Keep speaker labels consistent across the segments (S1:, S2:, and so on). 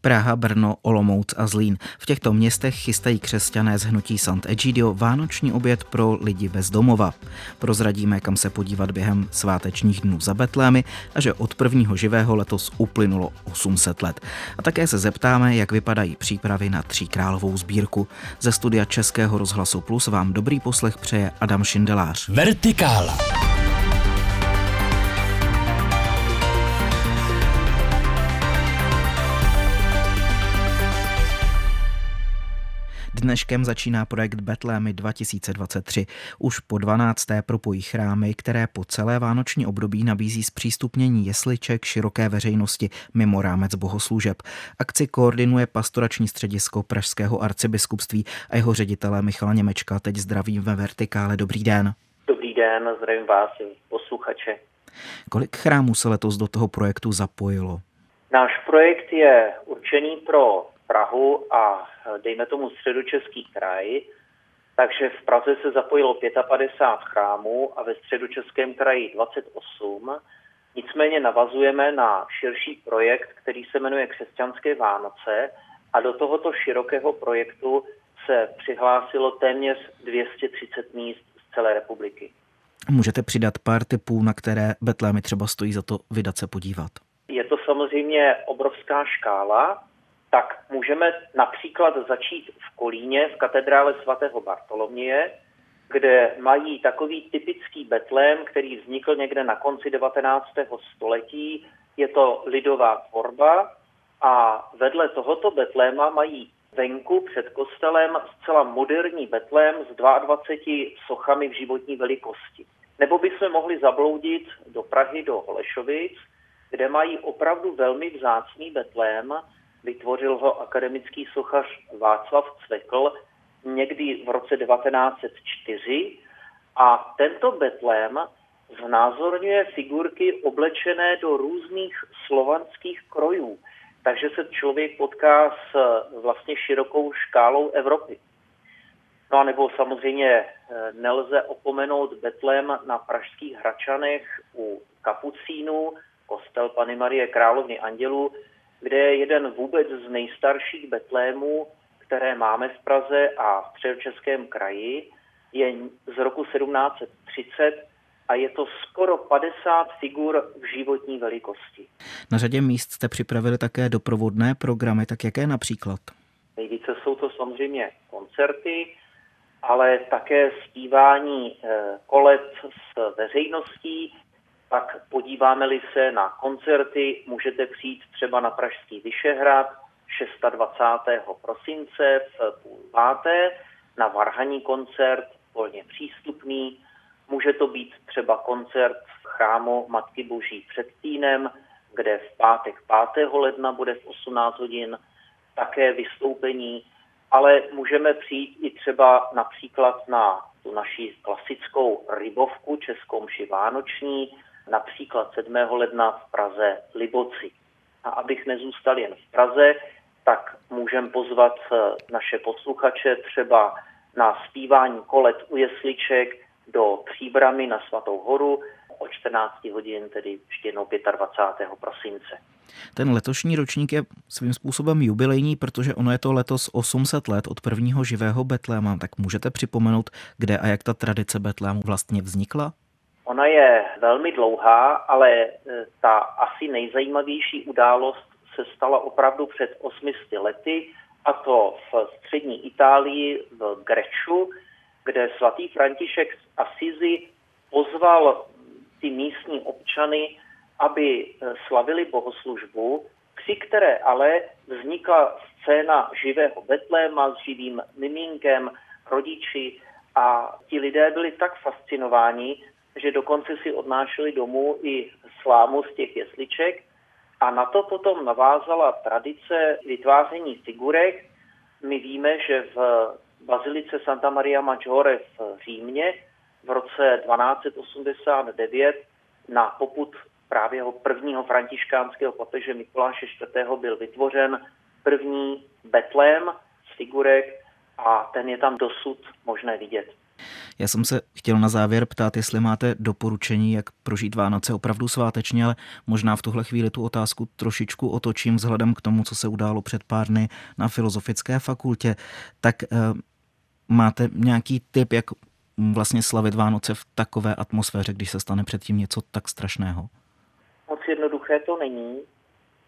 S1: Praha, Brno, Olomouc a Zlín. V těchto městech chystají křesťané z hnutí Sant'Egidio vánoční oběd pro lidi bez domova. Prozradíme, kam se podívat během svátečních dnů za Betlémy a že od prvního živého letos uplynulo 800 let. A také se zeptáme, jak vypadají přípravy na tříkrálovou sbírku. Ze studia Českého rozhlasu Plus vám dobrý poslech přeje Adam Šindelář. Vertikála. Dneškem začíná projekt Betlémy 2023. Už po 12. propojí chrámy, které po celé vánoční období nabízí zpřístupnění jesliček široké veřejnosti mimo rámec bohoslužeb. Akci koordinuje pastorační středisko Pražského arcibiskupství a jeho ředitele Michala Němečka. Teď zdravím ve Vertikále. Dobrý den.
S2: Dobrý den, zdravím vás, posluchače.
S1: Kolik chrámů se letos do toho projektu zapojilo?
S2: Náš projekt je určený pro Prahu a dejme tomu středočeský kraj, takže v Praze se zapojilo 55 chrámů a ve středočeském kraji 28. Nicméně navazujeme na širší projekt, který se jmenuje Křesťanské Vánoce a do tohoto širokého projektu se přihlásilo téměř 230 míst z celé republiky.
S1: Můžete přidat pár typů, na které Betlémy třeba stojí za to vydat se podívat?
S2: Je to samozřejmě obrovská škála tak můžeme například začít v Kolíně v katedrále svatého Bartoloměje, kde mají takový typický betlém, který vznikl někde na konci 19. století. Je to lidová tvorba a vedle tohoto betléma mají venku před kostelem zcela moderní betlém s 22 sochami v životní velikosti. Nebo bychom mohli zabloudit do Prahy, do Holešovic, kde mají opravdu velmi vzácný betlém, Vytvořil ho akademický sochař Václav Cvekl někdy v roce 1904 a tento betlém znázorňuje figurky oblečené do různých slovanských krojů. Takže se člověk potká s vlastně širokou škálou Evropy. No a nebo samozřejmě eh, nelze opomenout Betlém na pražských Hračanech u Kapucínů, kostel Pany Marie Královny Andělů, kde je jeden vůbec z nejstarších betlémů, které máme v Praze a v Středočeském kraji, je z roku 1730 a je to skoro 50 figur v životní velikosti.
S1: Na řadě míst jste připravili také doprovodné programy, tak jaké například?
S2: Nejvíce jsou to samozřejmě koncerty, ale také zpívání eh, kolet s veřejností, pak podíváme-li se na koncerty, můžete přijít třeba na Pražský Vyšehrad 26. prosince v půl páté na Varhaní koncert, volně přístupný. Může to být třeba koncert v chrámu Matky Boží před týnem, kde v pátek 5. ledna bude v 18 hodin také vystoupení, ale můžeme přijít i třeba například na tu naši klasickou rybovku, českou mši vánoční, například 7. ledna v Praze Liboci. A abych nezůstal jen v Praze, tak můžeme pozvat eh, naše posluchače třeba na zpívání kolet u jesliček do Příbramy na Svatou horu o 14 hodin, tedy ještě jednou 25. prosince.
S1: Ten letošní ročník je svým způsobem jubilejní, protože ono je to letos 800 let od prvního živého Betléma. Tak můžete připomenout, kde a jak ta tradice Betlému vlastně vznikla?
S2: Ona je velmi dlouhá, ale e, ta asi nejzajímavější událost se stala opravdu před 800 lety, a to v střední Itálii v Greču, kde svatý František z Asizi pozval ty místní občany, aby e, slavili bohoslužbu, při které ale vznikla scéna živého Betléma s živým miminkem, rodiči a ti lidé byli tak fascinováni, že dokonce si odnášeli domů i slámu z těch jesliček a na to potom navázala tradice vytváření figurek. My víme, že v bazilice Santa Maria Maggiore v Římě v roce 1289 na poput právě prvního františkánského papeže Mikuláše IV. byl vytvořen první betlém z figurek a ten je tam dosud možné vidět.
S1: Já jsem se chtěl na závěr ptát, jestli máte doporučení, jak prožít Vánoce opravdu svátečně, ale možná v tuhle chvíli tu otázku trošičku otočím vzhledem k tomu, co se událo před pár dny na Filozofické fakultě. Tak eh, máte nějaký tip, jak vlastně slavit Vánoce v takové atmosféře, když se stane předtím něco tak strašného?
S2: Moc jednoduché to není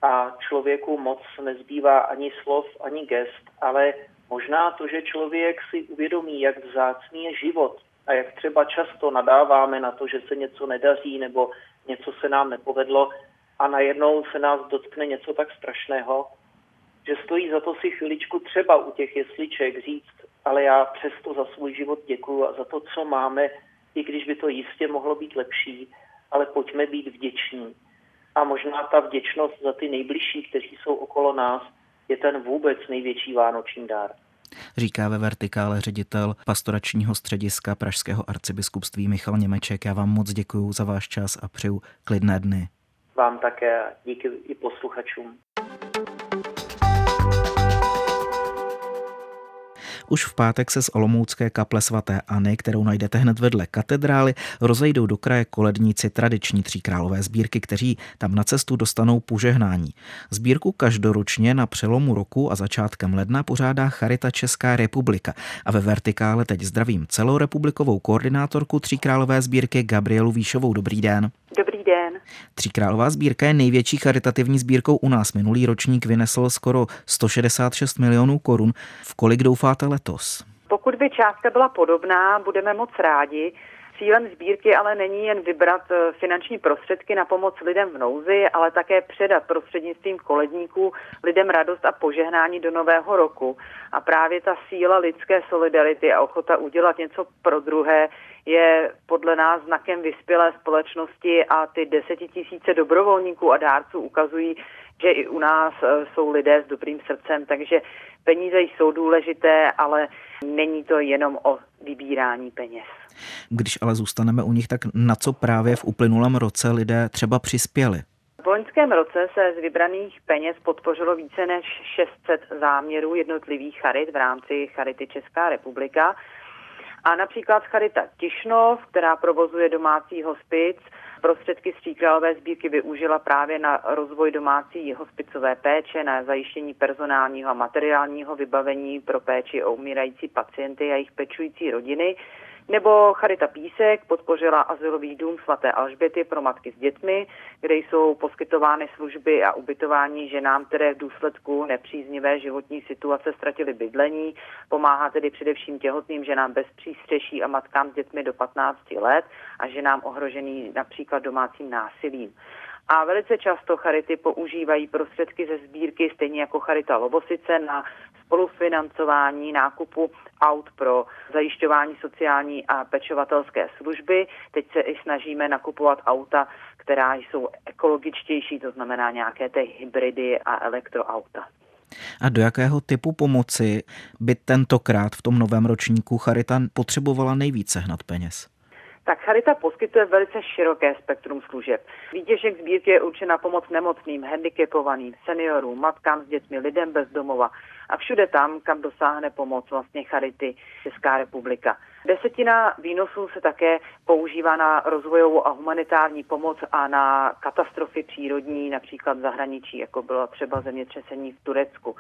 S2: a člověku moc nezbývá ani slov, ani gest, ale možná to, že člověk si uvědomí, jak vzácný je život a jak třeba často nadáváme na to, že se něco nedaří nebo něco se nám nepovedlo a najednou se nás dotkne něco tak strašného, že stojí za to si chviličku třeba u těch jesliček říct, ale já přesto za svůj život děkuju a za to, co máme, i když by to jistě mohlo být lepší, ale pojďme být vděční. A možná ta vděčnost za ty nejbližší, kteří jsou okolo nás, je ten vůbec největší vánoční dár.
S1: Říká ve vertikále ředitel pastoračního střediska Pražského arcibiskupství Michal Němeček. Já vám moc děkuji za váš čas a přeju klidné dny.
S2: Vám také díky i posluchačům.
S1: Už v pátek se z Olomoucké kaple svatéAny, kterou najdete hned vedle katedrály, rozejdou do kraje koledníci tradiční tříkrálové sbírky, kteří tam na cestu dostanou požehnání. Sbírku každoročně na přelomu roku a začátkem ledna pořádá Charita Česká republika a ve vertikále teď zdravím celorepublikovou koordinátorku tříkrálové sbírky Gabrielu Výšovou. Dobrý den.
S3: Dobrý den.
S1: Tříkrálová sbírka je největší charitativní sbírkou u nás. Minulý ročník vynesl skoro 166 milionů korun. V kolik doufáte letos?
S3: Pokud by částka byla podobná, budeme moc rádi. Cílem sbírky ale není jen vybrat eh, finanční prostředky na pomoc lidem v nouzi, ale také předat prostřednictvím koledníků lidem radost a požehnání do nového roku. A právě ta síla lidské solidarity a ochota udělat něco pro druhé je podle nás znakem vyspělé společnosti a ty desetitisíce dobrovolníků a dárců ukazují, že i u nás eh, jsou lidé s dobrým srdcem, takže peníze jsou důležité, ale není to jenom o vybírání peněz.
S1: Když ale zůstaneme u nich, tak na co právě v uplynulém roce lidé třeba přispěli?
S3: V loňském roce se z vybraných peněz podpořilo více než 600 záměrů jednotlivých charit v rámci Charity Česká republika. A například Charita Tišnov, která provozuje domácí hospic, prostředky z Tříkrálové sbírky využila právě na rozvoj domácí hospicové péče, na zajištění personálního a materiálního vybavení pro péči o umírající pacienty a jejich pečující rodiny. Nebo Charita Písek podpořila azylový dům svaté Alžběty pro matky s dětmi, kde jsou poskytovány služby a ubytování ženám, které v důsledku nepříznivé životní situace ztratily bydlení. Pomáhá tedy především těhotným ženám bez přístřeší a matkám s dětmi do 15 let a ženám ohrožený například domácím násilím. A velice často charity používají prostředky ze sbírky, stejně jako Charita Lobosice, na spolufinancování nákupu aut pro zajišťování sociální a pečovatelské služby. Teď se i snažíme nakupovat auta, která jsou ekologičtější, to znamená nějaké ty hybridy a elektroauta.
S1: A do jakého typu pomoci by tentokrát v tom novém ročníku Charita potřebovala nejvíce hnat peněz?
S3: tak Charita poskytuje velice široké spektrum služeb. Výtěžek sbírky je určen na pomoc nemocným, handicapovaným, seniorům, matkám s dětmi, lidem bez domova a všude tam, kam dosáhne pomoc vlastně Charity Česká republika. Desetina výnosů se také používá na rozvojovou a humanitární pomoc a na katastrofy přírodní, například v zahraničí, jako bylo třeba zemětřesení v Turecku.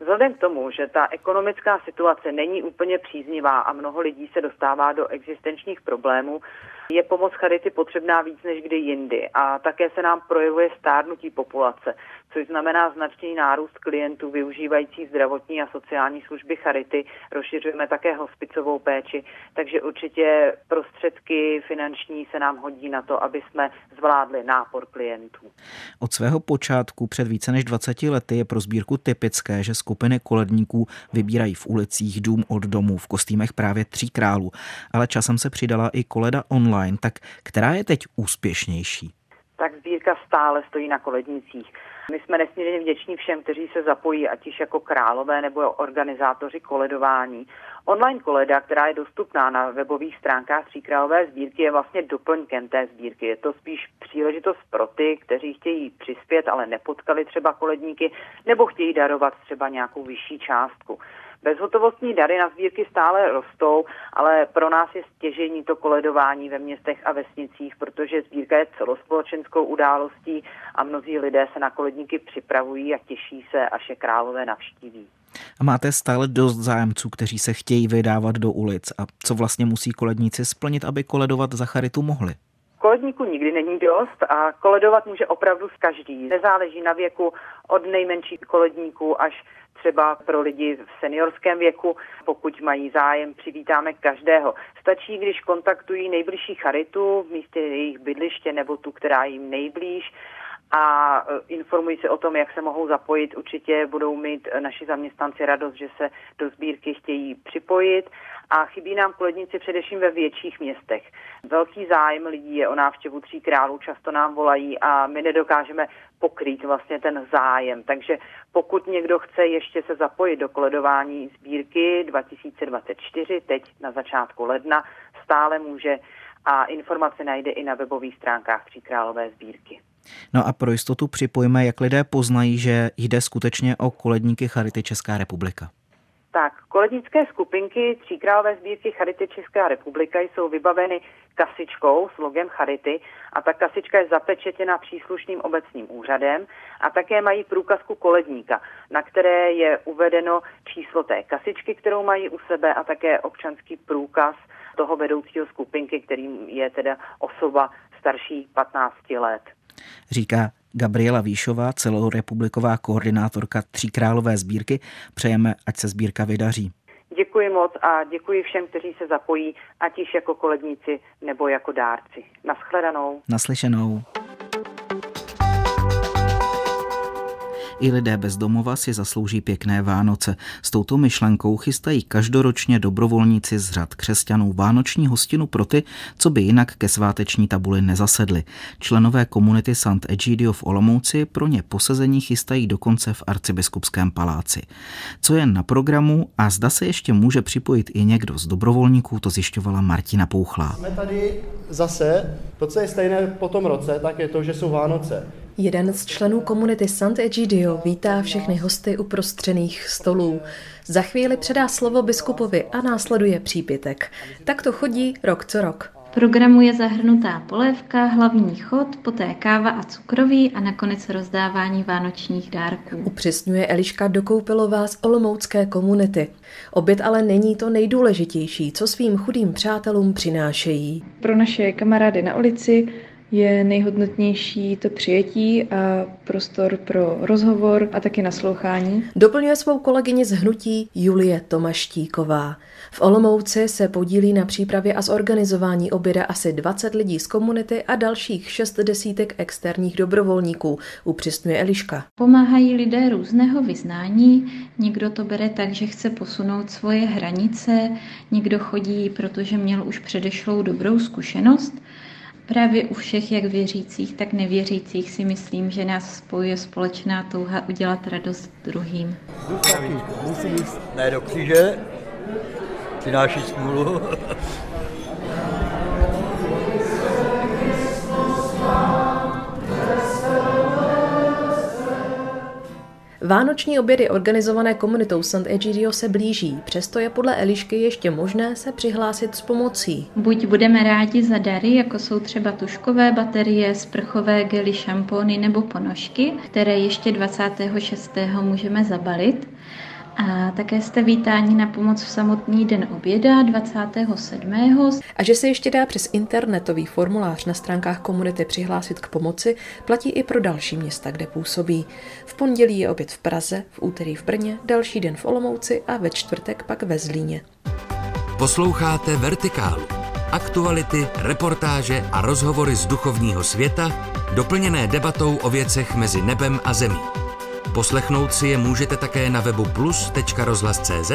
S3: Vzhledem k tomu, že ta ekonomická situace není úplně příznivá a mnoho lidí se dostává do existenčních problémů, je pomoc Charity potřebná víc než kdy jindy a také se nám projevuje stárnutí populace, což znamená značný nárůst klientů využívajících zdravotní a sociální služby Charity. Rozšiřujeme také hospicovou péči, takže určitě prostředky finanční se nám hodí na to, aby jsme zvládli nápor klientů.
S1: Od svého počátku před více než 20 lety je pro sbírku typické, že skupiny koledníků vybírají v ulicích dům od domu v kostýmech právě tří králů, ale časem se přidala i koleda online online, tak která je teď úspěšnější?
S3: Tak sbírka stále stojí na kolednicích. My jsme nesmírně vděční všem, kteří se zapojí, ať již jako králové nebo organizátoři koledování. Online koleda, která je dostupná na webových stránkách Tříkrálové sbírky, je vlastně doplňkem té sbírky. Je to spíš příležitost pro ty, kteří chtějí přispět, ale nepotkali třeba koledníky, nebo chtějí darovat třeba nějakou vyšší částku. Bezhotovostní dary na sbírky stále rostou, ale pro nás je stěžení to koledování ve městech a vesnicích, protože sbírka je celospolečenskou událostí a mnozí lidé se na koledníky připravují a těší se, až je králové navštíví.
S1: A máte stále dost zájemců, kteří se chtějí vydávat do ulic. A co vlastně musí koledníci splnit, aby koledovat za charitu mohli?
S3: Koledníků nikdy není dost a koledovat může opravdu s každý. Nezáleží na věku od nejmenších koledníků až třeba pro lidi v seniorském věku. Pokud mají zájem, přivítáme každého. Stačí, když kontaktují nejbližší charitu v místě jejich bydliště nebo tu, která jim nejblíž a e, informují se o tom, jak se mohou zapojit. Určitě budou mít naši zaměstnanci radost, že se do sbírky chtějí připojit a chybí nám koledníci především ve větších městech. Velký zájem lidí je o návštěvu tří králů, často nám volají a my nedokážeme pokrýt vlastně ten zájem. Takže pokud někdo chce ještě se zapojit do koledování sbírky 2024, teď na začátku ledna, stále může a informace najde i na webových stránkách Tříkrálové sbírky.
S1: No a pro jistotu připojíme, jak lidé poznají, že jde skutečně o koledníky Charity Česká republika.
S3: Tak, kolednické skupinky Tříkrálové sbírky Charity Česká republika jsou vybaveny kasičkou s logem Charity a ta kasička je zapečetěna příslušným obecním úřadem a také mají průkazku koledníka, na které je uvedeno číslo té kasičky, kterou mají u sebe a také občanský průkaz toho vedoucího skupinky, kterým je teda osoba starší 15 let.
S1: Říká Gabriela Výšová, celorepubliková koordinátorka Tříkrálové sbírky. Přejeme, ať se sbírka vydaří.
S3: Děkuji moc a děkuji všem, kteří se zapojí, ať již jako koledníci nebo jako dárci. Naschledanou.
S1: Naslyšenou. I lidé bez domova si zaslouží pěkné Vánoce. S touto myšlenkou chystají každoročně dobrovolníci z řad křesťanů vánoční hostinu pro ty, co by jinak ke sváteční tabuli nezasedli. Členové komunity Sant Egidio v Olomouci pro ně posezení chystají dokonce v arcibiskupském paláci. Co je na programu a zda se ještě může připojit i někdo z dobrovolníků, to zjišťovala Martina Pouchlá.
S4: Jsme tady zase, to, co je stejné po tom roce, tak je to, že jsou Vánoce.
S5: Jeden z členů komunity Sant'Egidio vítá všechny hosty u prostřených stolů. Za chvíli předá slovo biskupovi a následuje přípitek. Tak to chodí rok co rok.
S6: programu je zahrnutá polévka, hlavní chod, poté káva a cukroví a nakonec rozdávání vánočních dárků.
S5: Upřesňuje Eliška Dokoupilová z Olomoucké komunity. Oběd ale není to nejdůležitější, co svým chudým přátelům přinášejí.
S7: Pro naše kamarády na ulici je nejhodnotnější to přijetí a prostor pro rozhovor a taky naslouchání.
S5: Doplňuje svou kolegyni z hnutí Julie Tomaštíková. V Olomouci se podílí na přípravě a zorganizování oběda asi 20 lidí z komunity a dalších 6 desítek externích dobrovolníků, upřesňuje Eliška.
S6: Pomáhají lidé různého vyznání, někdo to bere tak, že chce posunout svoje hranice, někdo chodí, protože měl už předešlou dobrou zkušenost Právě u všech, jak věřících, tak nevěřících, si myslím, že nás spojuje společná touha udělat radost druhým.
S8: Ne do kříže, přináší smůlu.
S5: Vánoční obědy organizované komunitou Sant Egidio se blíží, přesto je podle Elišky ještě možné se přihlásit s pomocí.
S6: Buď budeme rádi za dary, jako jsou třeba tuškové baterie, sprchové gely, šampony nebo ponožky, které ještě 26. můžeme zabalit, a také jste vítáni na pomoc v samotný den oběda 27.
S5: A že se ještě dá přes internetový formulář na stránkách komunity přihlásit k pomoci, platí i pro další města, kde působí. V pondělí je oběd v Praze, v úterý v Brně, další den v Olomouci a ve čtvrtek pak ve Zlíně.
S9: Posloucháte Vertikálu. Aktuality, reportáže a rozhovory z duchovního světa, doplněné debatou o věcech mezi nebem a zemí. Poslechnout si je můžete také na webu plus.rozhlas.cz,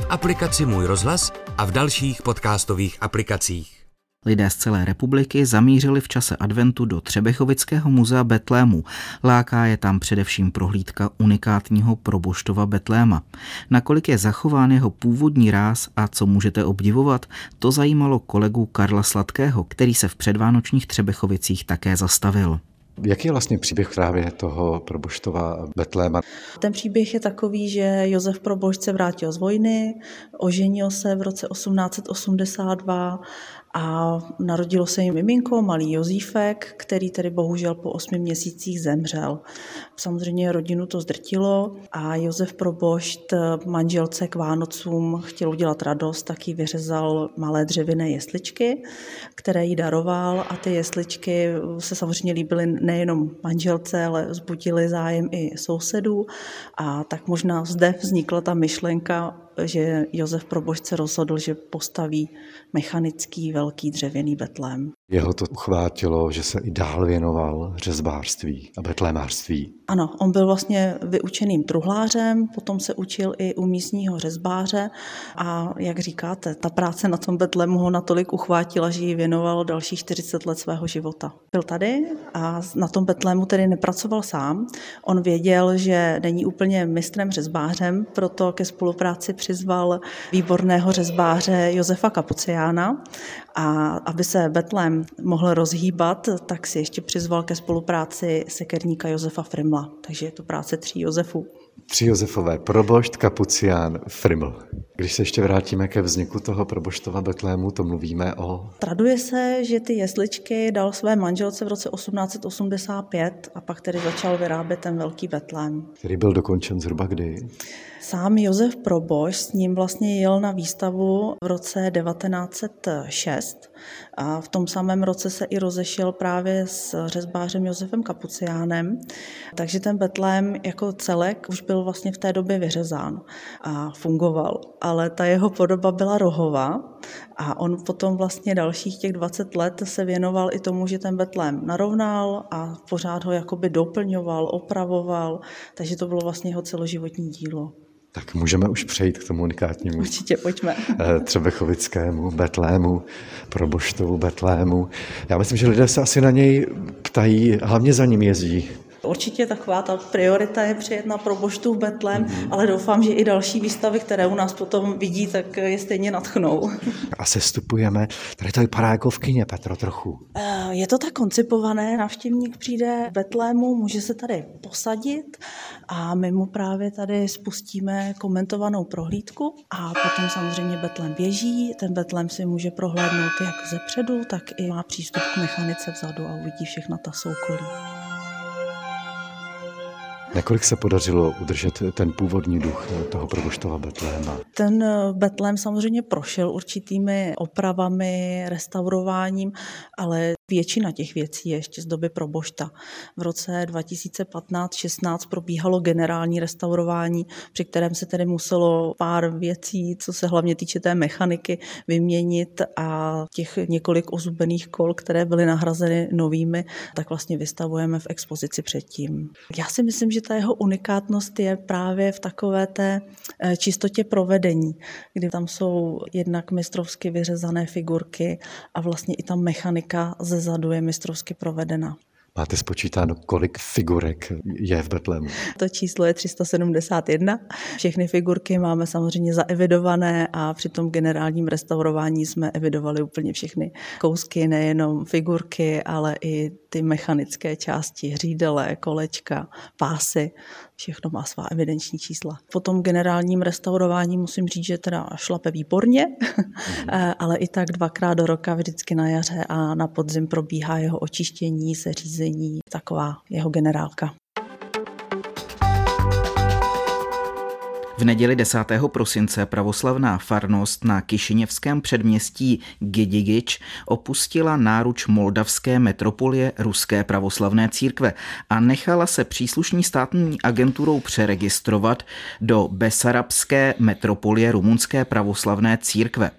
S9: v aplikaci Můj rozhlas a v dalších podcastových aplikacích.
S1: Lidé z celé republiky zamířili v čase adventu do Třebechovického muzea Betlému. Láká je tam především prohlídka unikátního proboštova Betléma. Nakolik je zachován jeho původní ráz a co můžete obdivovat, to zajímalo kolegu Karla Sladkého, který se v předvánočních Třebechovicích také zastavil.
S10: Jaký je vlastně příběh právě toho Proboštova Betléma?
S11: Ten příběh je takový, že Josef Probošt se vrátil z vojny, oženil se v roce 1882 a narodilo se jim miminko, malý Jozífek, který tedy bohužel po osmi měsících zemřel. Samozřejmě rodinu to zdrtilo a Josef Probošt manželce k Vánocům chtěl udělat radost, taky vyřezal malé dřevěné jesličky, které jí daroval a ty jesličky se samozřejmě líbily nejenom manželce, ale zbudily zájem i sousedů a tak možná zde vznikla ta myšlenka že Josef Probošť se rozhodl, že postaví mechanický velký dřevěný betlém.
S10: Jeho to uchvátilo, že se i dál věnoval řezbářství a betlémářství.
S11: Ano, on byl vlastně vyučeným truhlářem, potom se učil i u místního řezbáře a jak říkáte, ta práce na tom betlému ho natolik uchvátila, že ji věnoval dalších 40 let svého života. Byl tady a na tom betlému tedy nepracoval sám. On věděl, že není úplně mistrem řezbářem, proto ke spolupráci přizval výborného řezbáře Josefa Kapuciána a aby se Betlém mohl rozhýbat, tak si ještě přizval ke spolupráci sekerníka Josefa Frimla. Takže je to práce tří Josefů.
S10: Tři Josefové, probošt, kapucián, Friml. Když se ještě vrátíme ke vzniku toho proboštova Betlému, to mluvíme o...
S11: Traduje se, že ty jesličky dal své manželce v roce 1885 a pak tedy začal vyrábět ten velký Betlém.
S10: Který byl dokončen zhruba kdy?
S11: Sám Josef Proboš s ním vlastně jel na výstavu v roce 1906 a v tom samém roce se i rozešel právě s řezbářem Josefem Kapuciánem, takže ten Betlém jako celek už byl vlastně v té době vyřezán a fungoval, ale ta jeho podoba byla rohová a on potom vlastně dalších těch 20 let se věnoval i tomu, že ten Betlém narovnal a pořád ho jakoby doplňoval, opravoval, takže to bylo vlastně jeho celoživotní dílo.
S10: Tak můžeme už přejít k tomu unikátnímu.
S11: Určitě, pojďme.
S10: Eh, Třebechovickému Betlému, Proboštovu Betlému. Já myslím, že lidé se asi na něj ptají, hlavně za ním jezdí.
S11: Určitě taková ta priorita je přijet na proboštu Betlem, mm-hmm. ale doufám, že i další výstavy, které u nás potom vidí, tak je stejně natchnou.
S10: A se stupujeme, tady to vypadá jako v kině, Petro, trochu.
S11: Eh, je to tak koncipované, navštěvník přijde v Betlému, může se tady posadit a my mu právě tady spustíme komentovanou prohlídku a potom samozřejmě Betlem běží, ten Betlem si může prohlédnout jak ze předu, tak i má přístup k mechanice vzadu a uvidí všechna ta soukolí.
S10: Nakolik se podařilo udržet ten původní duch toho proboštova Betléma?
S11: Ten Betlém samozřejmě prošel určitými opravami, restaurováním, ale většina těch věcí je ještě z doby probošta. V roce 2015-16 probíhalo generální restaurování, při kterém se tedy muselo pár věcí, co se hlavně týče té mechaniky, vyměnit a těch několik ozubených kol, které byly nahrazeny novými, tak vlastně vystavujeme v expozici předtím. Já si myslím, že ta jeho unikátnost je právě v takové té eh, čistotě provedení, kdy tam jsou jednak mistrovsky vyřezané figurky a vlastně i ta mechanika ze zadu je mistrovsky provedena.
S10: Máte spočítáno, kolik figurek je v Betlému?
S11: To číslo je 371. Všechny figurky máme samozřejmě zaevidované a při tom generálním restaurování jsme evidovali úplně všechny kousky, nejenom figurky, ale i ty mechanické části, hřídele, kolečka, pásy. Všechno má svá evidenční čísla. Po tom generálním restaurování musím říct, že teda šlape výborně, mm. ale i tak dvakrát do roka vždycky na jaře a na podzim probíhá jeho očištění, seřízení, taková jeho generálka.
S1: V neděli 10. prosince pravoslavná farnost na Kišiněvském předměstí Gidigič opustila náruč moldavské metropolie Ruské pravoslavné církve a nechala se příslušní státní agenturou přeregistrovat do Besarabské metropolie Rumunské pravoslavné církve.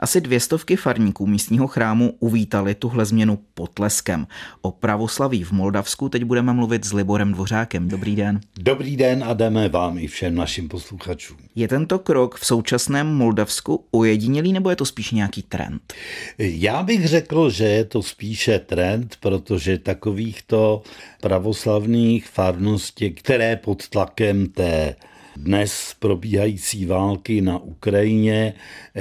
S1: Asi dvě stovky farníků místního chrámu uvítali tuhle změnu potleskem. O pravoslaví v Moldavsku teď budeme mluvit s Liborem Dvořákem. Dobrý den.
S12: Dobrý den a jdeme vám i všem našim posluchačům posluchačů.
S1: Je tento krok v současném Moldavsku ojedinělý nebo je to spíš nějaký trend?
S12: Já bych řekl, že je to spíše trend, protože takovýchto pravoslavných farností, které pod tlakem té dnes probíhající války na Ukrajině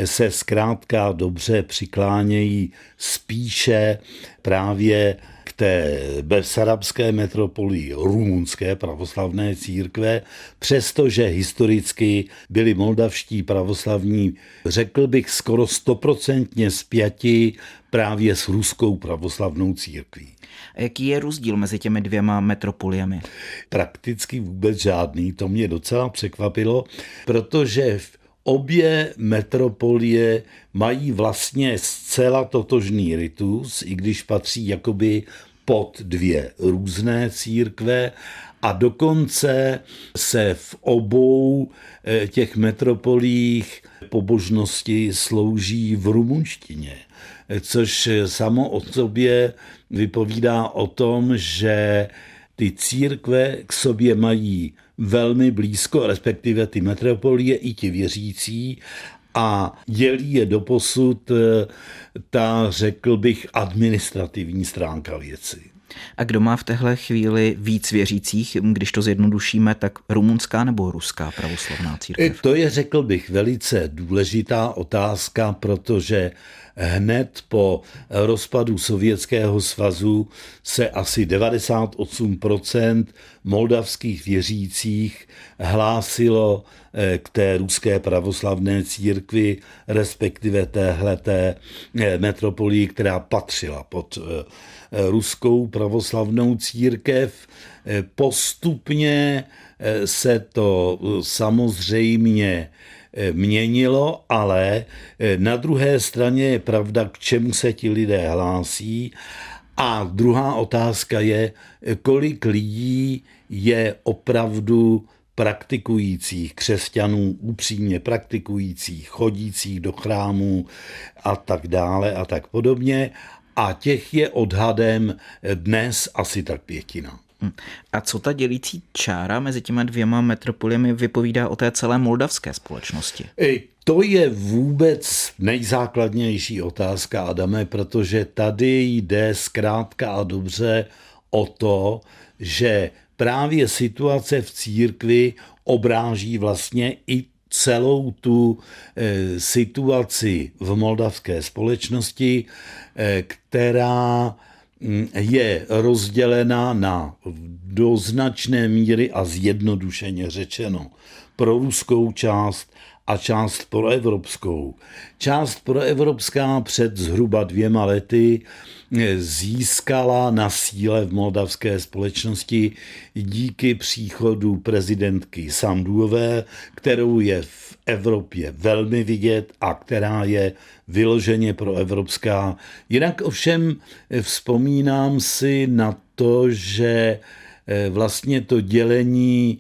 S12: se zkrátka dobře přiklánějí spíše právě té besarabské metropolii rumunské pravoslavné církve, přestože historicky byli moldavští pravoslavní, řekl bych, skoro stoprocentně spjati právě s ruskou pravoslavnou církví.
S1: A jaký je rozdíl mezi těmi dvěma metropoliemi?
S12: Prakticky vůbec žádný, to mě docela překvapilo, protože v Obě metropolie mají vlastně zcela totožný ritus, i když patří jakoby pod dvě různé církve. A dokonce se v obou eh, těch metropolích pobožnosti slouží v rumunštině, což samo o sobě vypovídá o tom, že ty církve k sobě mají velmi blízko, respektive ty metropolie i ti věřící a dělí je doposud eh, ta, řekl bych, administrativní stránka věci.
S1: A kdo má v téhle chvíli víc věřících, když to zjednodušíme, tak rumunská nebo ruská pravoslavná církev?
S12: To je, řekl bych, velice důležitá otázka, protože hned po rozpadu Sovětského svazu se asi 98% moldavských věřících hlásilo eh, k té ruské pravoslavné církvi, respektive téhleté eh, metropolii, která patřila pod eh, ruskou pravoslavnou církev. Postupně se to samozřejmě měnilo, ale na druhé straně je pravda, k čemu se ti lidé hlásí. A druhá otázka je, kolik lidí je opravdu praktikujících křesťanů, upřímně praktikujících, chodících do chrámů a tak dále a tak podobně. A těch je odhadem dnes asi tak pětina. Hm.
S1: A co ta dělící čára mezi těma dvěma metropoliemi vypovídá o té celé moldavské společnosti?
S12: To je vůbec nejzákladnější otázka, Adame, protože tady jde zkrátka a dobře o to, že právě situace v církvi obráží vlastně i celou tu e, situaci v moldavské společnosti, e, která je rozdělena na do značné míry a zjednodušeně řečeno pro ruskou část a část proevropskou. Část proevropská před zhruba dvěma lety získala na síle v moldavské společnosti díky příchodu prezidentky Sanduové, kterou je v Evropě velmi vidět a která je vyloženě proevropská. Jinak ovšem vzpomínám si na to, že eh, vlastně to dělení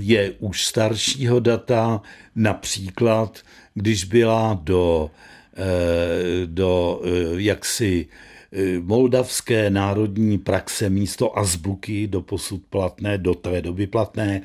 S12: je už staršího data, například když byla do, eh, do eh, jaksi eh, moldavské národní praxe místo azbuky do posud platné, do té doby platné,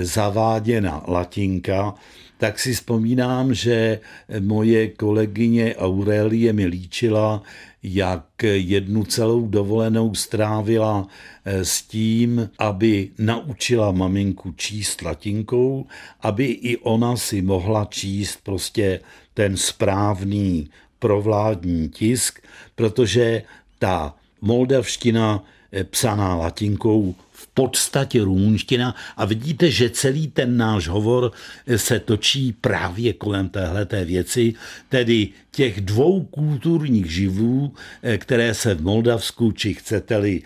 S12: zaváděna latinka, tak si vzpomínám, že moje kolegyně Aurelie mi líčila, jak jednu celou dovolenou strávila eh, s tím, aby naučila maminku číst latinkou, aby i ona si mohla číst prostě ten správný provládní tisk, protože ta moldavština psaná latinkou v podstatě rumunština a vidíte, že celý ten náš hovor se točí právě kolem téhleté věci, tedy těch dvou kulturních živlů, které se v Moldavsku, či chcete-li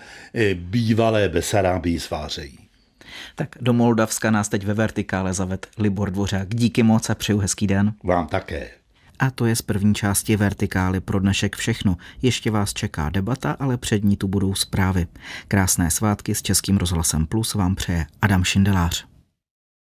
S12: bývalé Besarábii svářejí.
S1: Tak do Moldavska nás teď ve vertikále zaved Libor Dvořák. Díky moc a přeju hezký den.
S12: Vám také.
S1: A to je z první části Vertikály pro dnešek všechno. Ještě vás čeká debata, ale před ní tu budou zprávy. Krásné svátky s Českým rozhlasem Plus vám přeje Adam Šindelář.